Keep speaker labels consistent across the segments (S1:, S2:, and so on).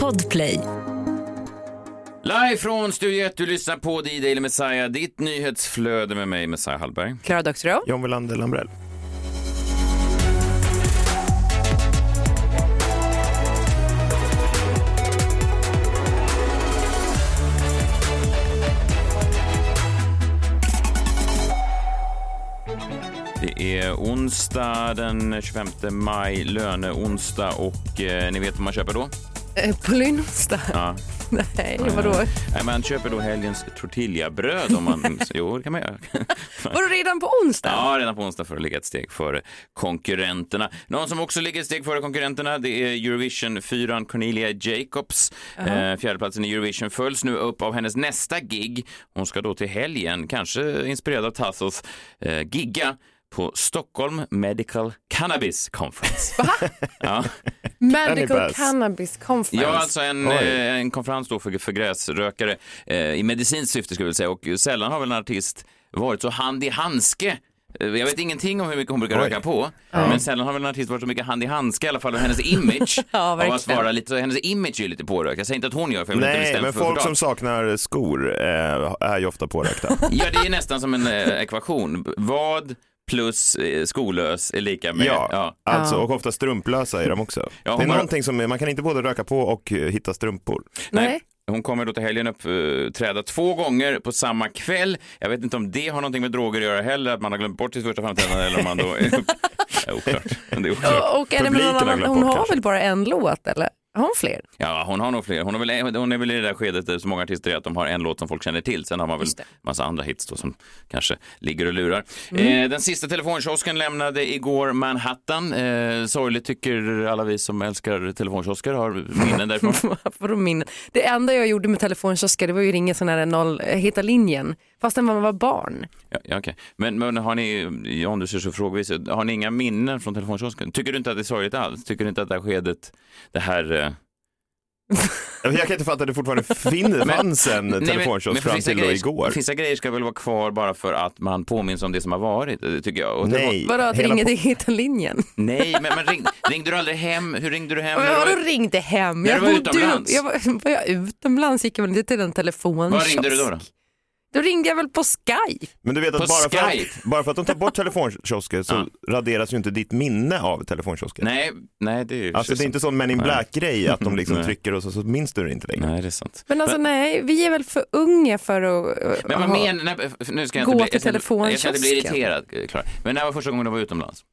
S1: Podplay.
S2: Live från Studio 1, du lyssnar på D-Daily Messiah, ditt nyhetsflöde med mig, Messiah Hallberg.
S3: Klara Doktorow.
S4: John Welander Lambrell.
S2: Det är onsdag den 25 maj, löneonsdag och eh, ni vet vad man köper då?
S3: Eh, På Lynnsta?
S2: Ja.
S3: Nej, vadå?
S2: Nej, man köper då helgens tortillabröd om man... jo, det kan man göra.
S3: Vadå redan på onsdag?
S2: Ja, redan på onsdag för att ligga ett steg före konkurrenterna. Någon som också ligger ett steg före konkurrenterna det är Eurovision-fyran Cornelia Jacobs. Eh, fjärdeplatsen i Eurovision följs nu upp av hennes nästa gig. Hon ska då till helgen, kanske inspirerad av Tassos, eh, gigga på Stockholm Medical Cannabis Conference. Va? Ja.
S3: Medical
S4: Cannabis.
S3: Conference.
S2: Ja, alltså en, eh, en konferens då för, för gräsrökare eh, i medicinskt syfte skulle jag vilja säga och sällan har väl en artist varit så hand i handske Eh, jag vet ingenting om hur mycket hon brukar
S4: Oj.
S2: röka på, men sällan har väl en artist varit så mycket hand i handske i alla fall och hennes image.
S3: Ja,
S2: av att vara lite, så hennes image är lite pårökt. Jag säger inte att hon gör för jag vill inte
S4: Nej,
S2: ställd
S4: men
S2: för
S4: folk
S2: förtal.
S4: som saknar skor eh, är ju ofta pårökta.
S2: Ja, det är nästan som en eh, ekvation. Vad plus eh, skolös är lika med...
S4: Ja,
S2: ja.
S4: alltså, och ofta strumplösa är de också.
S2: Ja,
S4: det är någonting som, är- man kan inte både röka på och eh, hitta strumpor.
S3: Nej.
S2: Hon kommer då till helgen uppträda två gånger på samma kväll. Jag vet inte om det har någonting med droger att göra heller, att man har glömt bort sitt första framträdande eller om man då... är oklart. Men det är oklart.
S3: Och, och är det med någon
S4: har
S3: annan? Hon
S4: bort
S3: har
S4: kanske.
S3: väl bara en låt eller? Har hon fler?
S2: Ja, hon har nog fler. Hon, har väl, hon är väl i det där skedet där så många artister är att de har en låt som folk känner till. Sen har man väl massa andra hits då som kanske ligger och lurar.
S3: Mm.
S2: Eh, den sista telefonkiosken lämnade igår Manhattan. Eh, sorgligt tycker alla vi som älskar telefonkiosker har minnen därifrån.
S3: Vadå min? Det enda jag gjorde med telefonkiosker det var ju ringa sån här noll, eh, heta linjen. Fastän man var barn.
S2: Ja, ja, okej. men, men har ni, John du ser så frågvis har ni inga minnen från telefonkiosken? Tycker du inte att det är sorgligt alls? Tycker du inte att det här skedet, det här...
S4: Jag kan inte fatta att det fortfarande fin- fanns en telefonkiosk fram till
S2: grejer,
S4: igår.
S2: Vissa grejer ska väl vara kvar bara för att man påminns om det som har varit, eh, tycker jag. Och telefon-
S4: Nej,
S3: Vadå att ringa till linjen?
S2: Nej, men, men ring, ringde du aldrig hem? Hur ringde du hem?
S3: Men vadå
S2: var-
S3: ringde hem?
S2: När du var utomlands?
S3: Jag var, var jag utomlands gick jag väl inte till en telefonkiosk.
S2: Vad ringde du då? då?
S3: Då ringde jag väl på Skype.
S4: Men du vet
S2: På
S4: att bara för
S2: Skype?
S4: att, bara för att de tar bort telefonkiosker så
S2: Ja.
S4: raderas ju inte ditt minne av telefonkiosken.
S2: Nej, nej, det är ju
S4: Alltså det är inte sån Men in
S2: Nej.
S4: Black-grej att de liksom
S2: Nej.
S4: trycker och så, så minns du det inte längre.
S2: Nej, det är sant.
S3: Men alltså nej, vi är väl för unga för att uh,
S2: Men vad
S3: ha-
S2: menar nej, Nu ska jag
S3: Gå
S2: inte bli,
S3: till
S2: jag ska, jag ska inte bli
S3: telefonkiosken.
S2: irriterad, Klara. Men när var första gången du var utomlands?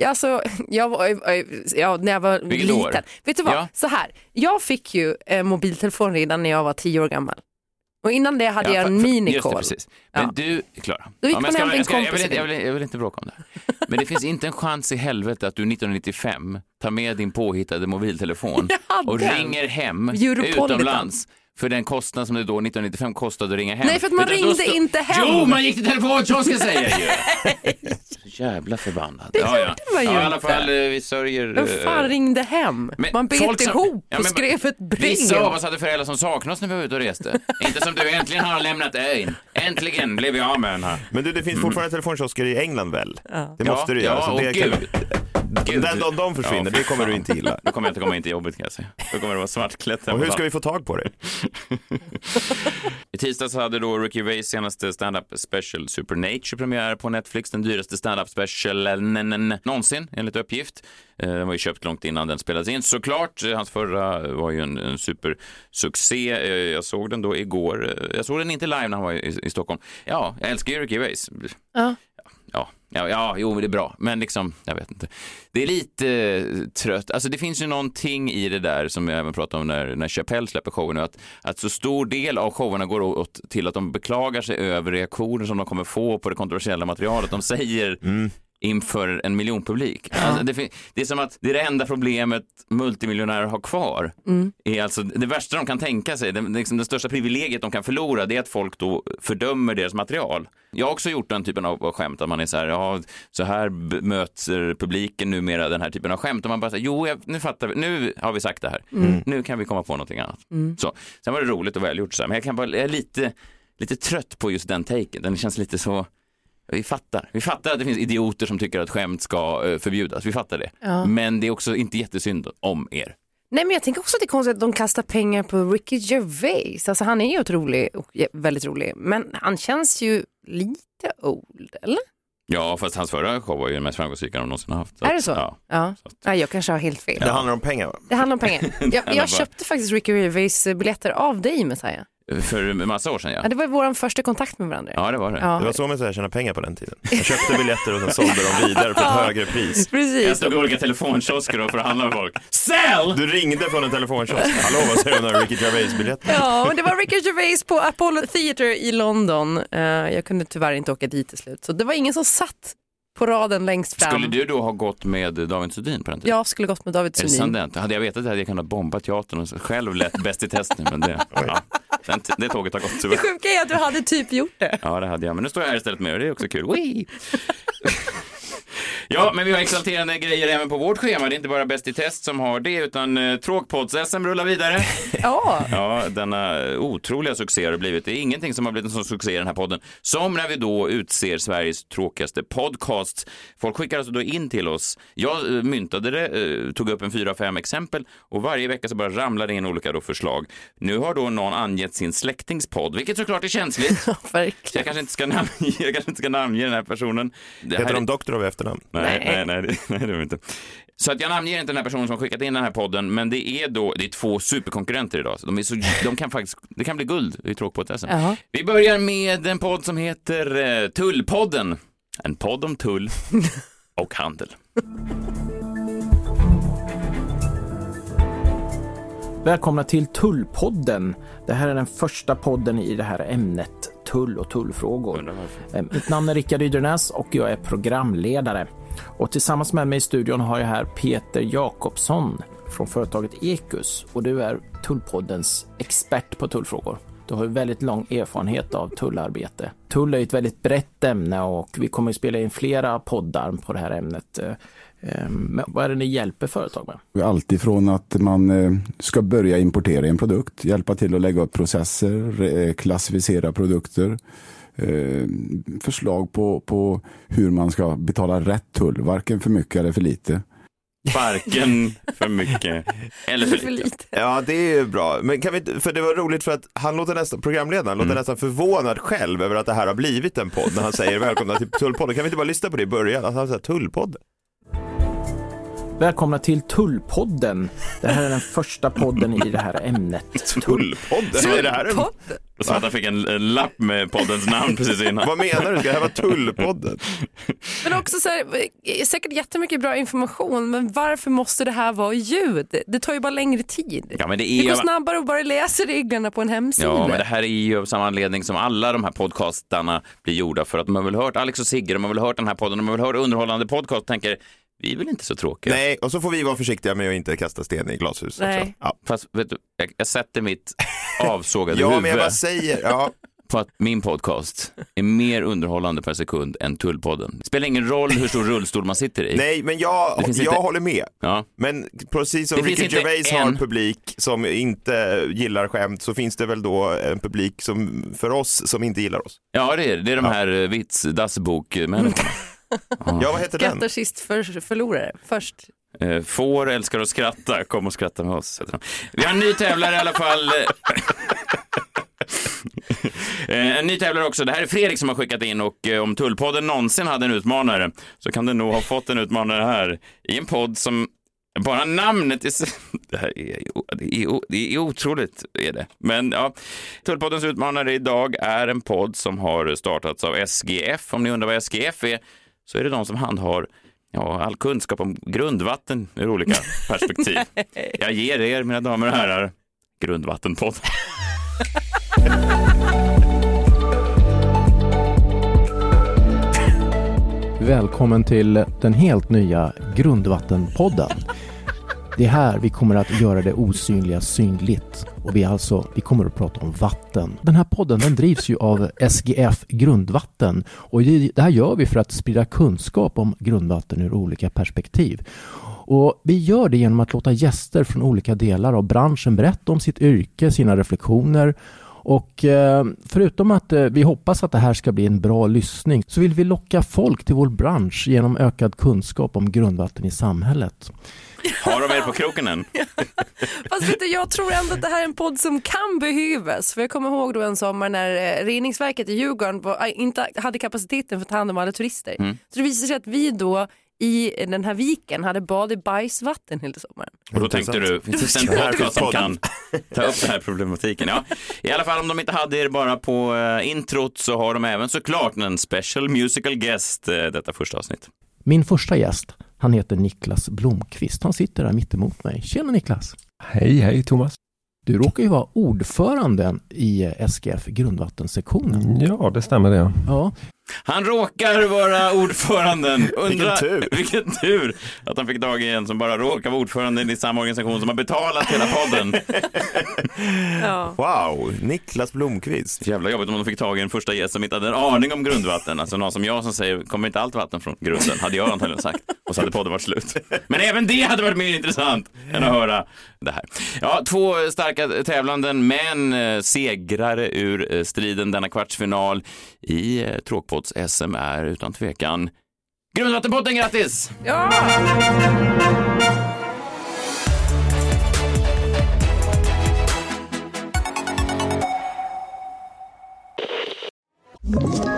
S3: Ja, Alltså, jag var, ja, när jag var
S2: Vilket
S3: liten.
S2: år?
S3: Vet du vad,
S2: Ja.
S3: så här. Jag fick ju eh, mobiltelefon redan när jag var tio år gammal. Och innan det hade jag en
S2: precis. Men
S3: Ja.
S2: du, Klara.
S3: Då gick
S2: ja,
S3: man hem till en
S2: jag, ska- jag,
S3: kompis
S2: vill inte, jag, vill, jag vill inte bråka om det. Men det finns inte en chans i helvete att du 1995 tar med din påhittade mobiltelefon och ringer hem
S3: Europolitan.
S2: utomlands för den kostnad som det då 1995 kostade att ringa hem.
S3: Nej, för att man
S2: Utan
S3: ringde inte hem.
S2: Jo, man gick till telefonkiosken säger jag ju. Så jävla förbannad.
S3: Det
S2: ja, ja.
S3: gjorde man ju
S2: ja, i alla fall, eh, vi sörjer.
S3: Vem fan
S2: eh,
S3: ringde hem?
S2: men
S3: man bet
S2: folk som-
S3: ihop
S2: Ja,
S3: och
S2: men-
S3: skrev ett brev.
S2: Vissa av oss hade föräldrar som saknade oss när vi var ute och reste. Inte som du, äntligen har lämnat ön. Äntligen blev jag av med den här.
S4: Men du, det finns fortfarande telefonkiosker i England väl? Det
S2: Ja,
S4: måste du
S2: ja,
S4: göra. så
S2: och
S4: det
S2: gud. Gud.
S4: Den, de, de försvinner,
S2: Ja,
S4: det kommer
S2: fan.
S4: du inte gilla.
S2: Då kommer jag inte komma in till jobbet kan jag säga. Då kommer det vara svartklätt
S4: Och hur ska vi få tag på det?
S2: I tisdags hade då Ricky Rays senaste stand-up special Supernature premiär på Netflix. Den dyraste stand-up specialen någonsin enligt uppgift. Eh, Den var ju köpt långt innan den spelades in såklart. Hans förra var ju en, en supersuccé. Eh, Jag såg den då igår. Eh, Jag såg den inte live när han var i, i Stockholm. Ja, jag älskar ju Ricky Rays.
S3: Ja.
S2: Ja, ja, jo, men det är bra. Men liksom, jag vet inte. Det är lite eh, trött. Alltså det finns ju någonting i det där som jag även pratade om när, när Chappelle släpper showen nu, att, att så stor del av showerna går åt till att de beklagar sig över reaktioner som de kommer få på det kontroversiella materialet. De säger mm inför en miljonpublik. Alltså det, det är som att det är det enda problemet multimiljonärer har kvar. Är alltså det värsta de kan tänka sig, det, liksom det största privilegiet de kan förlora, det är att folk då fördömer deras material. Jag har också gjort den typen av skämt, att man är så här, ja, så här möter publiken numera den här typen av skämt. Och man bara säger, jo, jag, nu fattar vi, nu har vi sagt det här. Nu kan vi komma på någonting annat. Så. Sen var det roligt och välgjort, så här, men jag kan bara, jag är lite, lite trött på just den taken. Den känns lite så, vi fattar. Vi fattar att det finns idioter som tycker att skämt ska eh, förbjudas. Vi fattar det. Men det är också inte jättesynd om er.
S3: Nej men jag tänker också att det är konstigt att de kastar pengar på Ricky Gervais. Alltså han är ju otrolig och väldigt rolig. Men han känns ju lite old, eller?
S2: Ja, fast hans förra show var ju den mest framgångsrika de någonsin haft.
S3: är det så?
S2: Ja.
S3: Ja. ja. jag kanske har helt fel.
S4: Det handlar om pengar va?
S3: Det handlar om pengar. Jag, jag köpte faktiskt Ricky Gervais biljetter av dig Messiah.
S2: För en massa år sedan ja.
S3: Ja, det var vår första kontakt med varandra.
S2: Ja, det var det.
S3: Ja.
S4: Det var så man så tjäna pengar på den tiden. Jag köpte biljetter och sen sålde dem vidare på ett högre pris.
S2: Jag
S3: Precis.
S2: stod i olika telefonkiosker och förhandlade med folk. Sell!
S4: Du ringde från en telefonkiosk. Hallå, vad säger du om några Ricky Gervais-biljetter?
S3: Ja, men det var Ricky Gervais på Apollo Theatre i London. Eh, jag kunde tyvärr inte åka dit till slut. Så det var ingen som satt på raden längst fram.
S2: Skulle du då ha gått med David Sundin på den tiden?
S3: Jag skulle gått med David Sundin.
S2: Hade jag vetat det hade jag kunnat bomba teatern och själv lett Bäst i test nu, men det, ja, den, det tåget har gått
S3: Det sjuka är att du hade typ gjort det.
S2: Ja, det hade jag, men nu står jag här istället med och det är också kul. Ja, men vi har exalterande grejer även på vårt schema. Det är inte bara Bäst i test som har det, utan eh, Tråkpods-SM rullar vidare.
S3: Ja,
S2: Ja, denna otroliga succé har det blivit. Det är ingenting som har blivit en sån succé i den här podden som när vi då utser Sveriges tråkigaste podcast. Folk skickar alltså då in till oss. Jag eh, myntade det, eh, tog upp en fyra, fem exempel och varje vecka så bara ramlar det in olika då förslag. Nu har då någon angett sin släktingspodd, vilket såklart är känsligt. Så
S3: verkligen.
S2: jag kanske inte ska namnge, jag kanske inte ska namnge den här personen. Det här
S4: Heter
S2: är-
S4: de doktor av efternamn?
S2: Nej, nej,
S3: Nej.
S2: nej, det, nej, det är de inte. Så att jag namnger inte den här personen som har skickat in den här podden, men det är då, det är två superkonkurrenter idag. Så de, är så, de kan faktiskt, det kan bli guld i tråkpodd
S3: Jaha.
S2: Vi börjar med en podd som heter eh, Tullpodden. En podd om tull och handel.
S1: Välkomna till Tullpodden. Det här är den första podden i det här ämnet tull och tullfrågor. Eh, Mitt namn är Rickard Ydernäs och jag är programledare. Och tillsammans med mig i studion har jag här Peter Jakobsson från företaget Ekus och du är Tullpoddens expert på tullfrågor. Du har ju väldigt lång erfarenhet av tullarbete. Tull är ett väldigt brett ämne och vi kommer att spela in flera poddar på det här ämnet. Eh, ehm, men vad är det ni hjälper företag med?
S5: Allt ifrån att man eh, ska börja importera en produkt, hjälpa till att lägga upp processer, klassificera produkter, förslag på, på hur man ska betala rätt tull, varken för mycket eller för lite.
S2: Varken för mycket eller för
S3: för
S2: lite.
S3: lite.
S4: Ja, det är ju bra. Men kan vi, för det var roligt för att han låter nästan, programledaren låter nästan förvånad själv över att det här har blivit en podd när han säger välkomna till Tullpodden. Kan vi inte bara lyssna på det i början? Att han säger Tullpodden.
S1: Välkomna till Tullpodden. Det här är den första podden i det här ämnet.
S4: Tullpodden? Är det här en...
S3: Podd.
S2: Så att han fick en, lapp med poddens namn precis innan.
S4: Vad menar du? Ska det här vara Tullpodden?
S3: Men också så här, säkert jättemycket bra information, men varför måste det här vara ljud? Det tar ju bara längre tid.
S2: Ja, men det
S3: Det
S2: är
S3: går snabbare att bara läsa reglerna på en hemsida.
S2: Ja, men det här är ju av samma anledning som alla de här podcastarna blir gjorda för att de har väl hört Alex och Sigge, de har väl hört den här podden, de har väl hört underhållande podcast och tänker vi är väl inte så tråkiga.
S4: Nej, och så får vi vara försiktiga med att inte kasta sten i glashus.
S3: Nej.
S4: Ja.
S2: Fast vet du, jag, jag sätter mitt avsågade
S4: ja,
S2: huvud
S4: men jag bara säger, ja.
S2: på att min podcast är mer underhållande per sekund än Tullpodden. Det spelar ingen roll hur stor rullstol man sitter i.
S4: Nej, men jag, jag
S2: inte-
S4: håller med.
S2: Ja.
S4: Men precis som
S2: Det finns
S4: Ricky
S2: inte
S4: Gervais har
S2: en-
S4: en publik som inte gillar skämt så finns det väl då en publik som, för oss som inte gillar oss.
S2: ja, det är det. Det är de här eh, vits dassbok-människorna.
S4: Ja, vad heter den?
S3: Skrattar sist för förlorare. Först.
S2: Eh, Får älskar att skratta, kom och skratta med oss. heter. Vi har en ny tävlare i alla fall. Eh, En ny tävlare också. Det här är Fredrik som har skickat in och eh, om Tullpodden någonsin hade en utmanare så kan den nog ha fått en utmanare här i en podd som bara namnet är... så- Det här är, det är, det är otroligt, är det. Men ja, Tullpoddens utmanare idag är en podd som har startats av SGF. Om ni undrar vad SGF är så är det de som handhar ja, all kunskap om grundvatten ur olika perspektiv. Jag ger er, mina damer och herrar, Grundvattenpodden.
S6: Välkommen till den helt nya Grundvattenpodden. Det är här vi kommer att göra det osynliga synligt. Och vi, alltså, vi kommer att prata om vatten. Den här podden den drivs ju av SGF Grundvatten. Och det här gör vi för att sprida kunskap om grundvatten ur olika perspektiv. Och vi gör det genom att låta gäster från olika delar av branschen berätta om sitt yrke, sina reflektioner och eh, förutom att eh, vi hoppas att det här ska bli en bra lyssning så vill vi locka folk till vår bransch genom ökad kunskap om grundvatten i samhället.
S2: Har de er på kroken än?
S3: Fast vet du, jag tror ändå att det här är en podd som kan behövas. För jag kommer ihåg då en sommar när eh, reningsverket i Djurgården var, inte hade kapaciteten för att ta hand om alla turister. Så det visade sig att vi då i den här viken hade bad i bajsvatten hela sommaren.
S2: Och då tänkte du, finns det en podcast som kan ta upp den här problematiken? Ja, i alla fall om de inte hade er bara på eh, introt så har de även såklart en special musical guest eh, detta första avsnitt.
S6: Min första gäst, han heter Niklas Blomqvist. Han sitter där mitt emot mig. Tjena Niklas!
S7: Hej, hej Thomas.
S6: Du råkar ju vara ordföranden i eh, SGF grundvattensektionen.
S7: Ja, det stämmer det.
S6: Ja,
S2: Han råkar vara ordföranden. Undra,
S4: Vilken tur.
S2: Vilken tur att han fick tag i en som bara råkar vara ordförande i samma organisation som har betalat hela podden.
S3: Ja.
S4: Wow, Niklas Blomqvist.
S2: Jävla jobbigt om de fick tag i en första gäst som inte hade en aning om grundvatten. Alltså någon som jag som säger, kommer inte allt vatten från grunden? Hade jag antagligen sagt. Och så hade podden varit slut. Men även det hade varit mer intressant än att höra det här. Ja, två starka tävlanden, men eh, segrare ur eh, striden denna kvartsfinal i eh, Tråkpodds-SM är utan tvekan Grundvattenpotten grattis!
S3: ja.
S8: you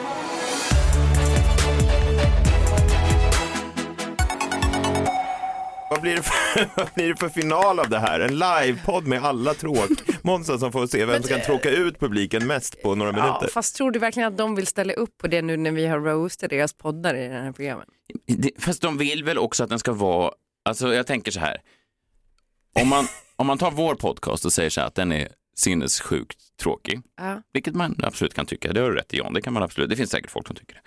S4: Vad blir, det för, vad blir det för final av det här? En livepodd med alla tråk. Månsson som får se vem som kan tråka ut publiken mest på några
S3: ja,
S4: minuter.
S3: fast tror du verkligen att de vill ställa upp på det nu när vi har roastat deras poddar i den här programmen?
S2: Det- Fast de vill väl också att den ska vara, alltså jag tänker så här. Om man, om man tar vår podcast och säger så här att den är sinnessjukt tråkig,
S3: Ja.
S2: vilket man absolut kan tycka, det har du rätt i Jan, det kan man absolut, det finns säkert folk som tycker det.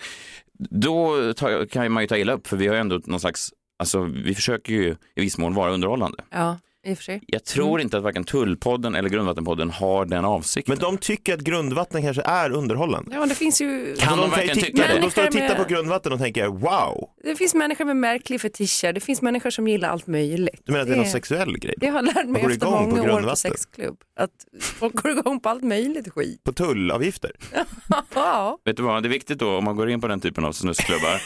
S2: Då tar, kan man ju ta illa upp för vi har ju ändå någon slags, alltså vi försöker ju i viss mån vara underhållande.
S3: Ja, i och för sig.
S2: Jag tror inte att varken Tullpodden eller Grundvattenpodden har den avsikten.
S4: Men de tycker att grundvatten kanske är underhållande.
S3: Ja, men det finns ju
S2: Kan de
S4: de,
S2: verkligen tycka det?
S4: de står och tittar
S3: med-
S4: på grundvatten och tänker wow.
S3: det finns människor med märkliga fetischer, det finns människor som gillar allt möjligt.
S4: Du menar att det är någon sexuell grej?
S3: Det har jag lärt
S4: Man
S3: mig
S4: går
S3: efter
S4: igång på
S3: många år på
S4: grundvatten.
S3: sexklubb. Att folk går igång på allt möjligt skit.
S4: På tullavgifter?
S3: Ja,
S2: Vet du vad, det är viktigt då om man går in på den typen av snusklubbar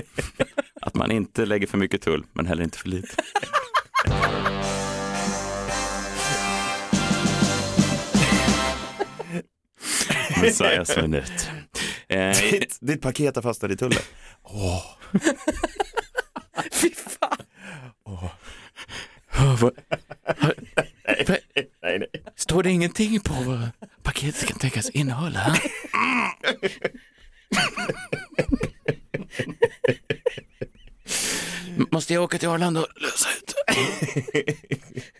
S2: att man inte lägger för mycket tull men heller inte för lite. Messiahs minut. Eh,
S4: Ditt, ditt paket har fastnat i tullen.
S3: fy fan.
S2: vad-
S4: Nej, nej.
S2: Står det ingenting på vad paketet kan tänkas innehålla? Måste jag åka till Arlanda och lösa ut?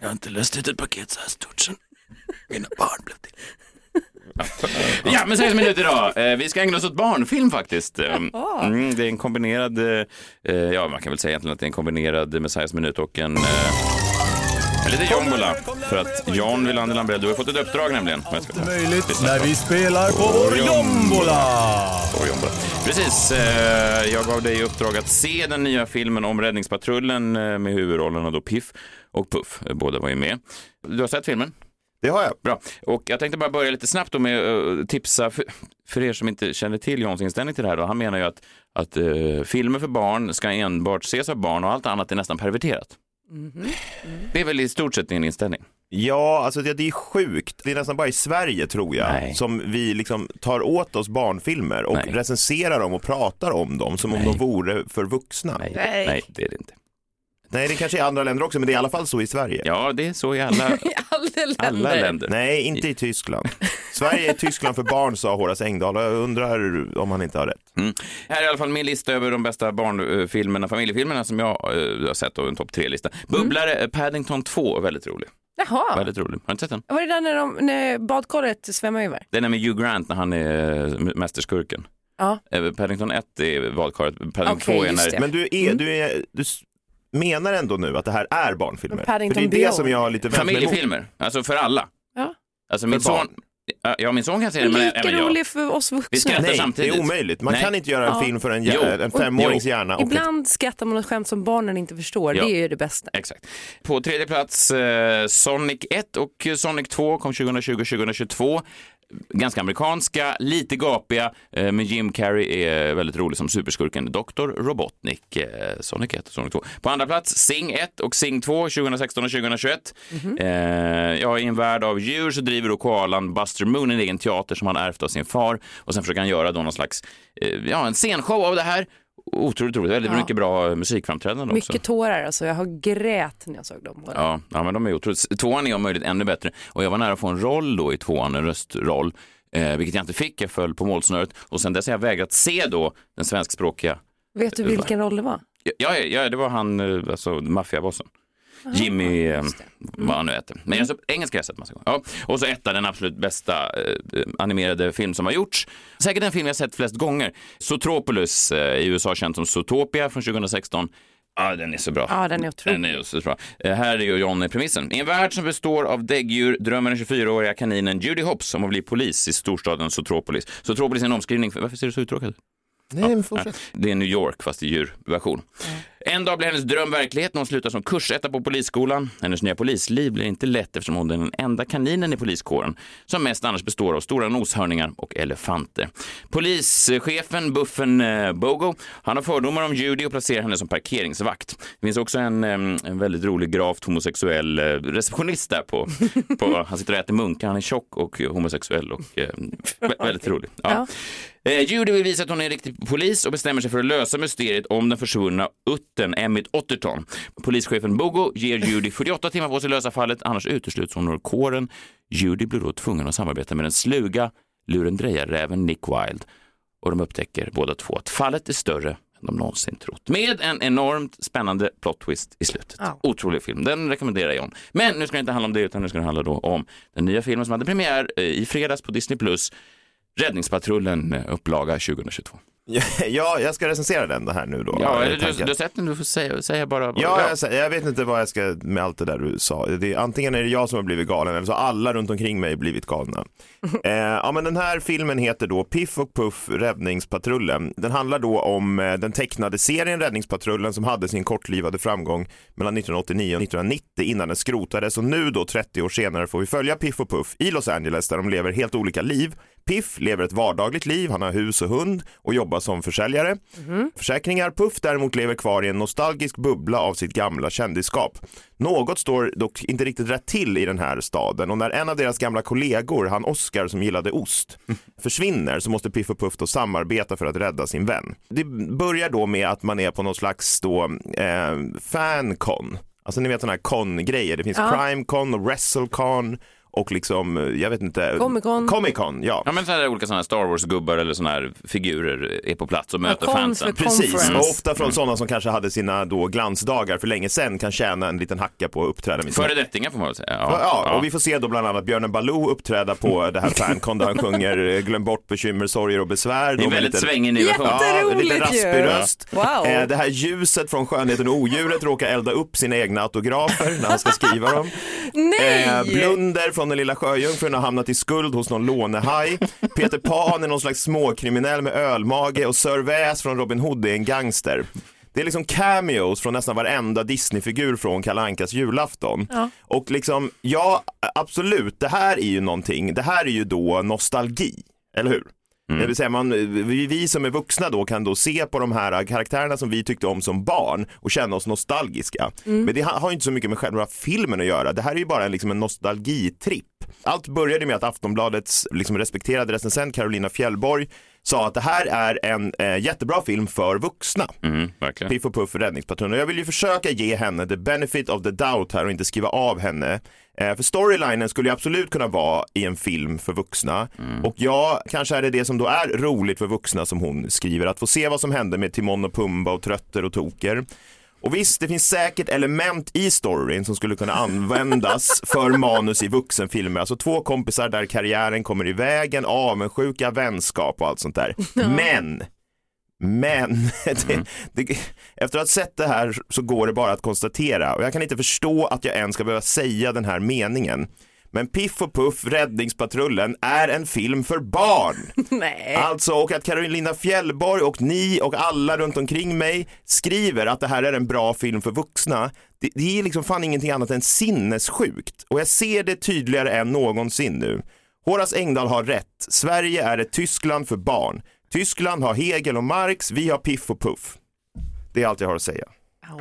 S2: Jag har inte löst ut ett paket så här stort sen mina barn blev till. Ja, men sex minuter idag. Eh, Vi ska ägna oss åt barnfilm faktiskt. Mm, det är en kombinerad, eh, ja man kan väl säga egentligen att det är en kombinerad Messiahs minut och en eh, en liten jombola. För att Jan Wilander Lambrell, du har fått ett uppdrag nämligen. Ta-
S9: Möjligt när vi spelar på vår jombola.
S2: Vår jombola. Precis, eh, jag gav dig i uppdrag att se den nya filmen om Räddningspatrullen eh, med huvudrollerna då Piff och Puff. Båda var ju med. Du har sett filmen?
S4: Det har jag.
S2: Bra. Och jag tänkte bara börja lite snabbt då med att tipsa för, för er som inte känner till Jans inställning till det här. Då. Han menar ju att, att eh, filmer för barn ska enbart ses av barn och allt annat är nästan perverterat. Det är väl i stort sett din inställning?
S4: Ja, alltså det, det är sjukt. Det är nästan bara i Sverige tror jag
S2: Nej.
S4: som vi liksom tar åt oss barnfilmer och
S2: Nej.
S4: recenserar dem och pratar om dem som om
S2: Nej.
S4: de vore för vuxna. Nej.
S2: Nej,
S3: Nej.
S2: det är det inte.
S4: Det kanske är i andra länder också, men det är i alla fall så i Sverige.
S2: Ja, det är så i alla,
S3: I alla länder.
S2: alla länder.
S4: Nej, inte i Tyskland. Sverige är Tyskland för barn, sa Horace Engdahl. Jag undrar om han inte har rätt.
S2: Här är i alla fall min lista över de bästa barnfilmerna, familjefilmerna som jag eh, har sett och en topp tre-lista. Bubblare, eh, Paddington 2, väldigt rolig.
S3: Jaha,
S2: Väldigt rolig. Har du inte sett den?
S3: var det där när, de, när badkaret svämmar över?
S2: Den är med Hugh Grant när han är eh, mästerskurken.
S3: Ja.
S2: Paddington 1 är badkaret, Paddington
S3: Okej,
S2: 2 är när...
S4: Men du, är, du, är, du menar ändå nu att det här är barnfilmer? För det är det som jag har lite vänt mig emot.
S2: Familjefilmer, alltså för alla.
S3: Ja.
S2: Alltså min son, ja, min son kan se den, men
S3: Lika
S2: även jag.
S3: rolig för oss
S2: Vi
S3: vuxna.
S2: skrattar
S4: Nej, det
S2: samtidigt.
S4: är omöjligt. Man
S2: Nej.
S4: kan inte göra en
S3: Ja.
S4: film för en,
S2: Jo.
S4: en femårings
S2: Jo.
S4: hjärna. Och ett,
S3: Ibland skrattar man åt skämt som barnen inte förstår.
S2: Ja.
S3: Det är ju det bästa.
S2: Exakt. På tredje plats eh, Sonic 1 och Sonic 2 kom 2020-2022. Ganska amerikanska, lite gapiga, eh, men Jim Carrey är väldigt rolig som superskurken Dr. Robotnik, eh, Sonic 1 och Sonic 2. På andra plats Sing 1 och Sing 2 2016 och 2021. Eh, ja, I en värld av djur så driver då koalan Buster Moon en egen teater som han ärvt av sin far och sen försöker han göra då någon slags, eh, ja, en scenshow av det här. Otroligt roligt, väldigt
S3: Ja.
S2: mycket bra musikframträdanden också.
S3: Mycket tårar alltså. Jag har grät när jag såg dem.
S2: Ja, ja, men de är otroligt. Tvåan är om möjligt ännu bättre och jag var nära att få en roll då i tvåan, en röstroll, eh, vilket jag inte fick. Jag föll på målsnöret och sen dess har jag vägrat se då den svenskspråkiga.
S3: Vet du vilken roll det var?
S2: Ja, ja, ja det var han, eh, alltså maffiabossen. Jimmy, eh, vad han nu heter. Men jag, så, engelska har jag sett massa gånger. Ja. Och så etta, den absolut bästa eh, animerade film som har gjorts. Säkert den film jag sett flest gånger. Zootropolis, eh, i USA känd som Zootopia från 2016. Ja, den är så bra.
S3: Ja, den är otrolig.
S2: Den är så bra. Eh, Här är ju Johnny premissen. I en värld som består av däggdjur drömmer den 24-åriga kaninen Judy Hopps om att bli polis i storstaden Zootropolis. Zootropolis är en omskrivning för... Varför ser du så uttråkad ut?
S4: Nej, men fortsätt.
S2: Det är New York fast i djurversion. En dag blir hennes dröm verklighet när hon slutar som kursetta på polisskolan. Hennes nya polisliv blir inte lätt eftersom hon är den enda kaninen i poliskåren som mest annars består av stora noshörningar och elefanter. Polischefen Buffen eh, Bogo, han har fördomar om Judy och placerar henne som parkeringsvakt. Det finns också en, en väldigt rolig gravt homosexuell eh, receptionist där på, på han sitter och äter munkar, han är tjock och homosexuell och eh, vä- väldigt rolig. Ja. Eh, Judy vill visa att hon är en riktig polis och bestämmer sig för att lösa mysteriet om den försvunna uttern Emmett Otterton. Polischefen Bogo ger Judy 48 timmar på sig att lösa fallet, annars utesluts hon ur kåren. Judy blir då tvungen att samarbeta med den sluga lurendrejarräven Nick Wilde och de upptäcker båda två att fallet är större än de någonsin trott. Med en enormt spännande plot twist i slutet.
S3: Ja.
S2: Otrolig film, den rekommenderar jag. Men nu ska det inte handla om det utan nu ska det handla då om den nya filmen som hade premiär eh, i fredags på Disney+. Räddningspatrullen eh, upplaga 2022.
S4: Ja, jag ska recensera den det här nu då.
S2: Ja,
S4: är
S2: eller du, du har sett den, du får säga, säga bara.
S4: Ja, jag, sä- jag vet inte vad jag ska med allt det där du sa. Det antingen är det jag som har blivit galen eller så har alla runt omkring mig blivit galna. eh, ja, men den här filmen heter då Piff och Puff Räddningspatrullen. Den handlar då om eh, den tecknade serien Räddningspatrullen som hade sin kortlivade framgång mellan 1989 och 1990 innan den skrotades och nu då 30 år senare får vi följa Piff och Puff i Los Angeles där de lever helt olika liv. Piff lever ett vardagligt liv, han har hus och hund och jobbar som försäljare. Försäkringar. Puff däremot lever kvar i en nostalgisk bubbla av sitt gamla kändisskap. Något står dock inte riktigt rätt till i den här staden och när en av deras gamla kollegor, han Oscar som gillade ost, försvinner så måste Piff och Puff då samarbeta för att rädda sin vän. Det börjar då med att man är på någon slags då, eh, fancon. Alltså ni vet sådana här con-grejer. Det finns
S3: Ja.
S4: crime-con och wrestle-con och liksom, eh, jag vet inte.
S3: Comic-Con.
S4: Comic-Con, ja.
S2: Ja, men så här olika sådana Star Wars-gubbar eller sådana här figurer är på plats och möter
S3: cons
S2: fansen.
S4: Precis, och ofta från sådana som kanske hade sina då glansdagar för länge sedan kan tjäna en liten hacka på att uppträda
S2: Föredettingar får man väl säga.
S4: Ja, och vi får se då bland annat Björnen Baloo uppträda på det här fancon där han sjunger eh, Glöm bort bekymmer, sorger och besvär.
S2: Det är väldigt
S4: lite-
S2: svängig ny version.
S4: Ja,
S3: Jätteroligt
S4: lite raspig röst.
S3: Wow.
S4: Eh, Det här ljuset från Skönheten och odjuret råkar elda upp sina egna autografer när han ska skriva dem.
S3: Nej!
S4: Eh, Blunder från den lilla sjöjungfrun har hamnat i skuld hos någon lånehaj. Peter Pan är någon slags småkriminell med ölmage och Sir Väs från Robin Hood är en gangster. Det är liksom cameos från nästan varenda Disney-figur från Kalle Ankas julafton.
S3: Ja.
S4: Och liksom, ja absolut, det här är ju någonting, det här är ju då nostalgi, eller hur? Det vill säga man, vi, vi som är vuxna då kan då se på de här karaktärerna som vi tyckte om som barn och känna oss nostalgiska. Men det ha- har ju inte så mycket med själva filmen att göra. Det här är ju bara en, liksom en nostalgitripp. Allt började med att Aftonbladets liksom respekterade recensent Carolina Fjällborg sa att det här är en eh, jättebra film för vuxna.
S2: Mm, verkligen.
S4: Piff och Puff Räddningspatrullen. Och jag vill ju försöka ge henne the benefit of the doubt här och inte skriva av henne. Eh, för storylinen skulle ju absolut kunna vara i en film för vuxna. Och ja, kanske är det det som då är roligt för vuxna som hon skriver. Att få se vad som hände med Timon och Pumba och Trötter och Toker. Och visst, det finns säkert element i storyn som skulle kunna användas för manus i vuxenfilmer. Alltså två kompisar där karriären kommer i vägen, avundsjuka, vänskap och allt sånt där. Men men det, det, efter att ha sett det här så går det bara att konstatera och jag kan inte förstå att jag ens ska behöva säga den här meningen. Men Piff och Puff, Räddningspatrullen, är en film för barn.
S3: Nej.
S4: Alltså, och att Carolina Fjällborg och ni och alla runt omkring mig skriver att det här är en bra film för vuxna. Det, det är liksom fan ingenting annat än sinnessjukt. Och jag ser det tydligare än någonsin nu. Horace Engdahl har rätt. Sverige är ett Tyskland för barn. Tyskland har Hegel och Marx, vi har Piff och Puff. Det är allt jag har att säga.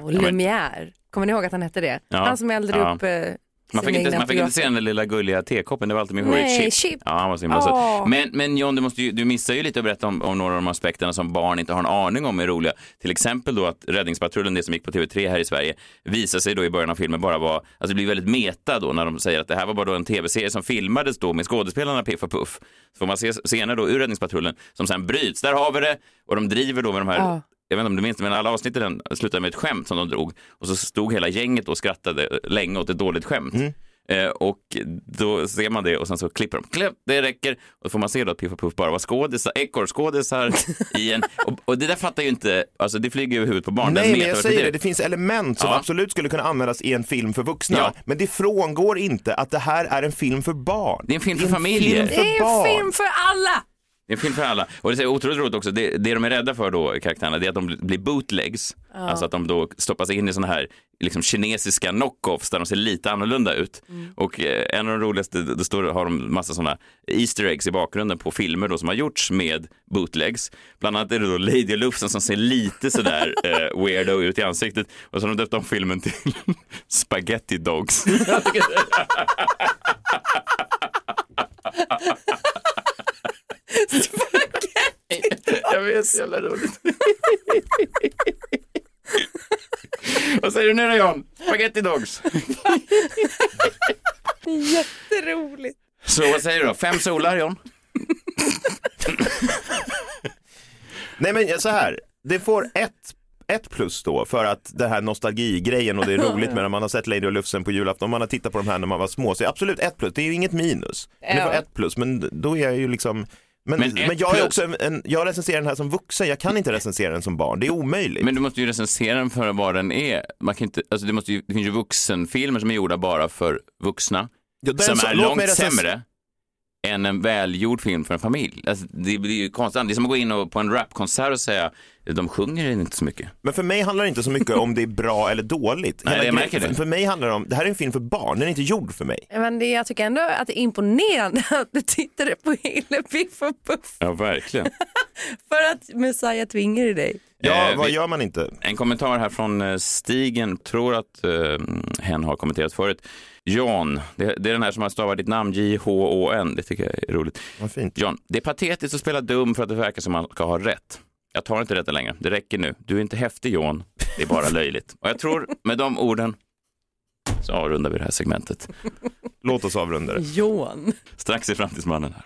S3: Och Lumière, kommer ni ihåg att han hette det?
S2: Ja.
S3: Han som eldade
S2: Ja.
S3: upp eh,
S2: Man fick, inte, man fick inte se den där lilla gulliga tekoppen, det var alltid min
S3: Nej,
S2: favorit
S3: Chip.
S2: Chip. Ja, han var så himla söt. Men, men John, du, måste ju, du missar ju lite att berätta om, om några av de aspekterna som barn inte har en aning om är roliga. Till exempel då att Räddningspatrullen, det som gick på TV3 här i Sverige, visar sig då i början av filmen bara vara, alltså det blir väldigt meta då när de säger att det här var bara då en tv-serie som filmades då med skådespelarna Piff och Puff. Så får man se scener då ur Räddningspatrullen som sen bryts, där har vi det, och de driver då med de här
S3: Ja.
S2: Jag vet inte om du minns det, men alla avsnitt i den slutade med ett skämt som de drog. Och så stod hela gänget och skrattade länge åt ett dåligt skämt. Eh, och då ser man det och sen så klipper de. Klipp, det räcker. Och då får man se då att Piff och Puff bara var skådisar, ekorrskådisar i en... Och, och det där fattar ju inte, alltså det flyger över huvudet på barn.
S4: Nej, men jag säger det, det finns element som
S2: Ja.
S4: absolut skulle kunna användas i en film för vuxna.
S2: Ja.
S4: Men det frångår inte att det här är en film för barn.
S2: Det är en film för familjer.
S3: Det är en film för alla!
S2: Det är en film för alla. Och det är otroligt roligt också, det, det de är rädda för då, karaktärerna, det är att de blir bootlegs. Alltså att de då stoppas in i sådana här liksom, kinesiska knockoffs där de ser lite annorlunda ut. Och eh, en av de roligaste, det står, har de massa sådana Easter eggs i bakgrunden på filmer då som har gjorts med bootlegs. Bland annat är det då Lady Lufsen som ser lite sådär eh, weirdo ut i ansiktet. Och så har de döpt om filmen till Spaghetti Dogs. Det- Jag vet, jävla roligt. Vad säger du nu då John? Spaghetti Dogs.
S3: Jätteroligt.
S2: Så vad säger du då? Fem solar John?
S4: Nej men så här, det får ett, ett plus då för att det här nostalgigrejen och det är roligt med när man har sett Lady och Lufsen på julafton, om man har tittat på de här när man var små, så absolut ett plus, det är ju inget minus. Men Det får ett plus, men då är jag ju liksom men,
S2: Men
S4: men, jag är också en, en, jag recenserar den här som vuxen, jag kan inte recensera den som barn, det är omöjligt.
S2: Men du måste ju recensera den för vad den är. Man kan inte, alltså det, måste ju, det finns ju vuxenfilmer som är gjorda bara för vuxna.
S4: Ja,
S2: som
S4: så-
S2: är långt
S4: recens-
S2: sämre än en välgjord film för en familj. Alltså, det blir ju konstigt. Det är som att gå in och, på en rapkonsert och säga de sjunger inte så mycket.
S4: Men för mig handlar det inte så mycket om det är bra eller dåligt.
S2: Nej,
S4: Hela
S2: jag märker det.
S4: För, mig handlar det om, det här är en film för barn, den är inte gjord för mig.
S3: Men det, jag tycker ändå att det är imponerande att du tittade på hela Piff och Puff
S2: Ja, verkligen.
S3: för att Messiah tvingar i dig.
S4: Ja,
S2: Eh,
S4: vad
S2: vi-
S4: gör man inte?
S2: En kommentar här från eh, Stigen, tror att eh, hen har kommenterat förut. Jan, det, det är den här som har stavat ditt namn J-H-O-N, det tycker jag är roligt.
S4: Vad fint.
S2: John, det är patetiskt att spela dum för att det verkar som man ska ha rätt. Jag tar inte detta längre, det räcker nu. Du är inte häftig John, det är bara löjligt. Och jag tror med de orden så avrundar vi det här segmentet.
S4: Låt oss avrunda det.
S3: Johan.
S2: Strax är Framtidsmannen här.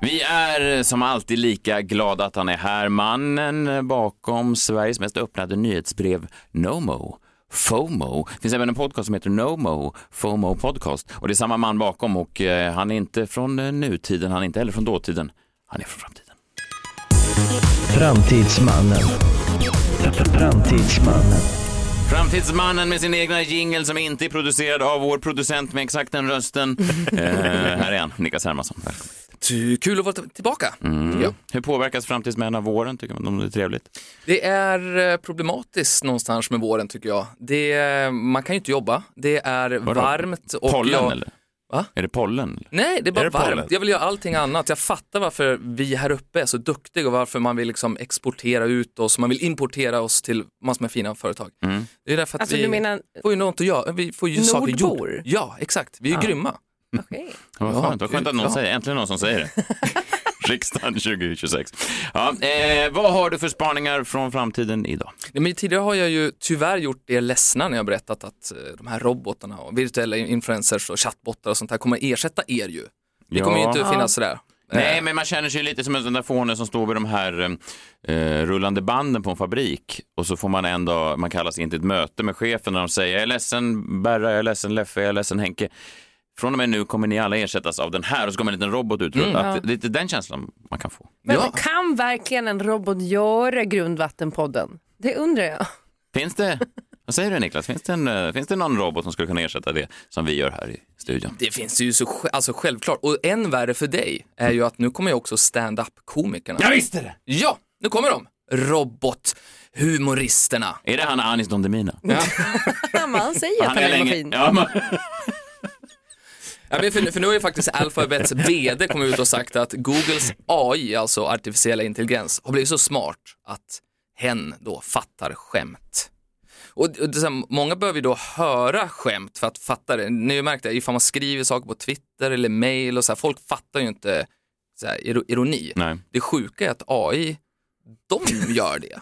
S2: Vi är som alltid lika glada att han är här. Mannen bakom Sveriges mest öppnade nyhetsbrev NoMo. FOMO. Det finns även en podcast som heter NoMo, FOMO Podcast. Och det är samma man bakom och eh, han är inte från eh, nutiden, han är inte heller från dåtiden. Han är från framtiden.
S10: Framtidsmannen. Framtidsmannen.
S2: Framtidsmannen med sin egna jingle som inte är producerad av vår producent med exakt den rösten. Eh, här är han, Niklas Hermansson. Välkommen.
S10: Ty- kul att vara tillbaka.
S2: Mm.
S10: Ja.
S2: Hur påverkas framtidsmän av våren? Tycker man det är trevligt?
S10: Det är eh, problematiskt någonstans med våren tycker jag. Det man kan ju inte jobba, det är
S2: Vadå?
S10: varmt. Och
S2: pollen
S10: jag,
S2: eller?
S10: Va?
S2: Är det pollen?
S10: Nej, det är bara
S2: Är det
S10: varmt.
S2: pollen?
S10: Jag vill göra allting annat. Jag fattar varför vi här uppe är så duktiga och varför man vill liksom exportera ut oss, man vill importera oss till massor med fina företag.
S2: Mm.
S10: Det är därför att
S3: Alltså,
S10: vi
S3: du menar
S10: får ju något att göra, vi får ju saker
S3: Nordbor?
S10: gjort. Ja, exakt. Vi är ju
S3: Ja.
S10: grymma.
S3: Okej.
S2: Vad
S10: Ja,
S2: skönt, vad skönt att någon
S10: ja.
S2: säger, äntligen någon som säger det. Riksdagen 2026. Ja, eh, vad har du för spaningar från framtiden idag?
S10: Ja, men tidigare har jag ju tyvärr gjort er ledsna när jag berättat att eh, de här robotarna och virtuella influencers och chattbottar och sånt här kommer ersätta er ju. Det
S2: Ja.
S10: kommer ju inte
S2: Ja.
S10: finnas sådär.
S2: Nej,
S10: Eh,
S2: men man känner sig lite som en sån där fåne som står vid de här eh, rullande banden på en fabrik och så får man en dag, man kallas in till ett möte med chefen och de säger jag är ledsen Berra, jag är ledsen Leffe, jag är ledsen Henke. Från och med nu kommer ni alla ersättas av den här och så kommer en liten robot ut.
S3: Mm.
S2: Att,
S3: Ja.
S2: Det är lite den känslan man kan få.
S3: Men kan verkligen en robot göra Grundvattenpodden? Det undrar jag.
S2: Finns det, vad säger du Niklas, finns det, en, eh, finns det någon robot som skulle kunna ersätta det som vi gör här i studion?
S10: Det finns ju så alltså självklart. Och än värre för dig är ju att nu kommer ju också stand-up-komikerna.
S2: Jag visste det!
S10: Ja, nu kommer de. Robothumoristerna.
S2: Är det han Anis Don Demina?
S10: Ja.
S3: Man säger att han är en maskin.
S2: Ja, man...
S10: Ja, men för, för nu har ju faktiskt Alphabets vd kommit ut och sagt att Googles AI, alltså artificiella intelligens, har blivit så smart att hen då fattar skämt. Och, det så här, många behöver ju då höra skämt för att fatta det. Ni har ju märkt det, ifall man skriver saker på Twitter eller mail och så här, folk fattar ju inte här, iro- ironi.
S2: Nej.
S10: Det sjuka är att AI, de gör det.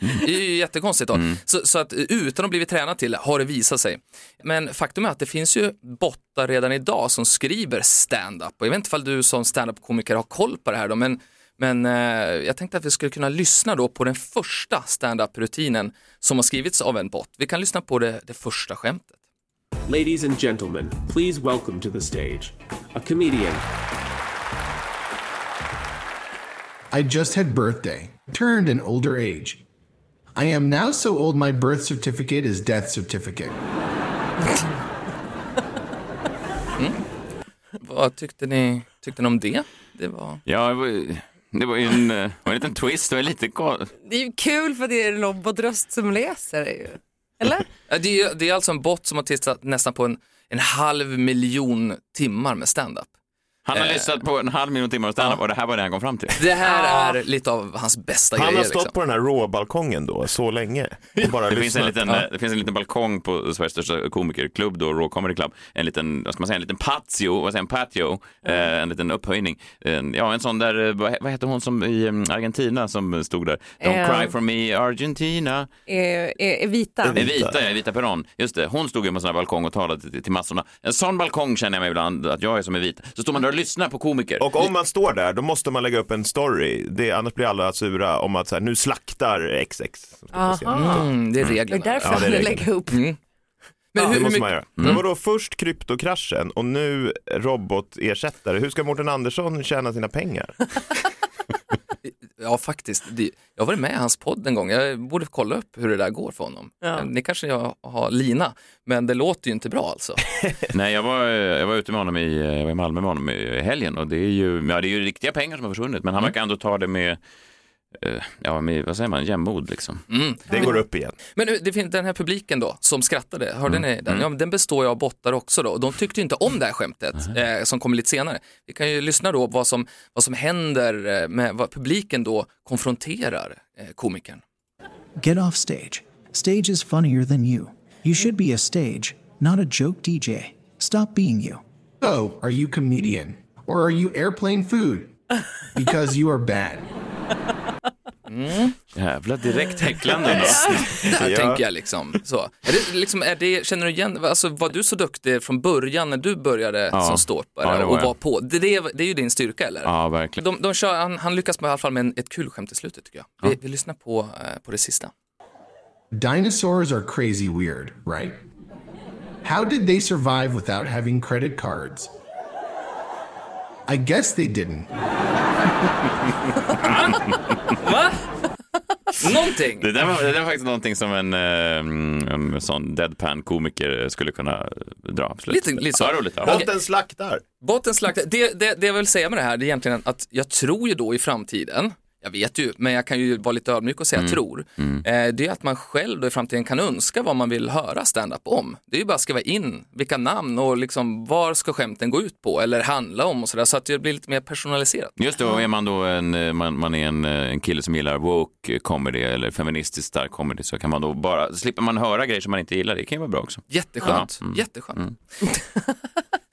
S10: Det är ju jättekonstigt då. Så, så att utan att blivit tränad till har det visat sig. Men faktum är att det finns ju bottar redan idag som skriver stand-up. Och jag vet inte ifall du som stand-up-komiker har koll på det här då, men, men eh, jag tänkte att vi skulle kunna lyssna då på den första stand-up-rutinen som har skrivits av en bot. Vi kan lyssna på det, det första skämtet.
S11: Ladies and gentlemen, please welcome to the stage a comedian.
S12: I just had birthday, turned an older age. I am now so old my birth certificate is death certificate.
S10: Vad tyckte ni, tyckte ni om det? Det var...
S2: Ja, det var, det var ju en, eh, var en liten twist, det var lite
S3: Det är ju kul för det är en robotröst som läser det ju. Eller?
S10: Det är, det är alltså en bot som har tittat nästan på en, en halv miljon timmar med stand-up.
S2: Han har
S10: Eh.
S2: lyssnat på en halv miljon timmar av standup och det här var det han kom fram till.
S10: Det här är lite av hans bästa
S4: Han
S10: grejer.
S4: har stått
S10: liksom.
S4: på den här råbalkongen då så länge. Och bara
S2: Det finns, en liten,
S4: Ja.
S2: eh, det finns en liten balkong på Sveriges största komikerklubb, då, Raw Comedy Club. En liten, vad ska man säga, en liten patio, vad säger en patio, eh, en liten upphöjning. En, ja, en sån där, eh, vad, vad heter hon som i um, Argentina som stod där? Don't
S3: Eh.
S2: cry for me Argentina.
S3: Är, är, är vita?
S2: Det är vita, ja, vita Peron. Just det, hon stod ju på en sån här balkong och talade till, till massorna. En sån balkong känner jag mig ibland att jag är som är vit. Så står man där och lyssnar på komiker.
S4: Och om man står där, då måste man lägga upp en story. Det, annars blir alla sura om att så här, nu slaktar XX.
S3: Aha.
S10: Mm, det är reglerna.
S3: Det är därför
S4: Ja, det är reglerna.
S3: lägger upp.
S10: Mm. Men
S4: ja,
S10: hur-
S4: det måste man göra.
S10: Mm.
S4: Men vadå, först kryptokraschen och nu robotersättare. Hur ska Mårten Andersson tjäna sina pengar?
S10: Ja, faktiskt. Det, jag har varit med i hans podd en gång. Jag borde kolla upp hur det där går för honom.
S3: Ja.
S10: Ni kanske jag har lina, men det låter ju inte bra alltså.
S2: Nej, jag var, jag var ute med honom i, jag var i Malmö med honom i helgen och det är ju, ja, det är ju riktiga pengar som har försvunnit, men han verkar ändå ta det med, eh, ja, med, vad säger man, jämnod liksom.
S10: Mm.
S4: Det går upp igen.
S10: Men hur- det finns den här publiken då som skrattade, hörde
S2: Mm.
S10: ni den? Ja, men den består ju av bottar också då och de tyckte ju inte om det här skämtet eh, som kommer lite senare. Vi kan ju lyssna då vad som, vad som händer eh, med vad publiken då konfronterar eh, komikern.
S13: Get off stage. Stage is funnier than you. You should be a stage, not a joke DJ. Stop being you.
S12: So, are you comedian? Or are you airplane food? Because you are bad.
S2: Jävla direkt häcklande. ändå.
S10: Där
S2: Ja.
S10: tänker jag liksom. Så. Är det, liksom är det, känner du igen, alltså, var du så duktig från början när du började
S2: Ja.
S10: som ståuppare
S2: Ja,
S10: och var på? Det, det, är- det är ju din styrka eller?
S2: Ja, verkligen.
S10: De, de kör, han, han lyckas med, i alla fall med en, ett kul skämt i slutet tycker jag. Vi, vi lyssnar på, eh, på det sista.
S12: Dinosaurs are crazy weird, right? How did they survive without having credit cards? I guess they didn't.
S10: Va? Någonting.
S2: Det där, var, det där var faktiskt någonting som en, eh, en sån deadpan-komiker skulle kunna dra. Absolut.
S10: Lite, lite så.
S2: Ja, roligt. Ja.
S4: Botten slaktar.
S10: Botten slaktar. Det, det, det jag vill säga med det här det är egentligen att jag tror ju då i framtiden, jag vet ju, men jag kan ju vara lite ödmjuk och säga
S2: Mm.
S10: tror, eh, det är att man själv då i framtiden kan önska vad man vill höra stand-up om. Det är ju bara att skriva in vilka namn och liksom var ska skämten gå ut på eller handla om och sådär så att det blir lite mer personaliserat.
S2: Just det, och är man då en, eh, man, man är en, eh, en kille som gillar woke comedy eller feministiskt stark comedy så kan man då bara, slipper man höra grejer som man inte gillar, det kan ju vara bra också.
S10: Jätteskönt,
S2: Ja, mm.
S10: jätteskönt.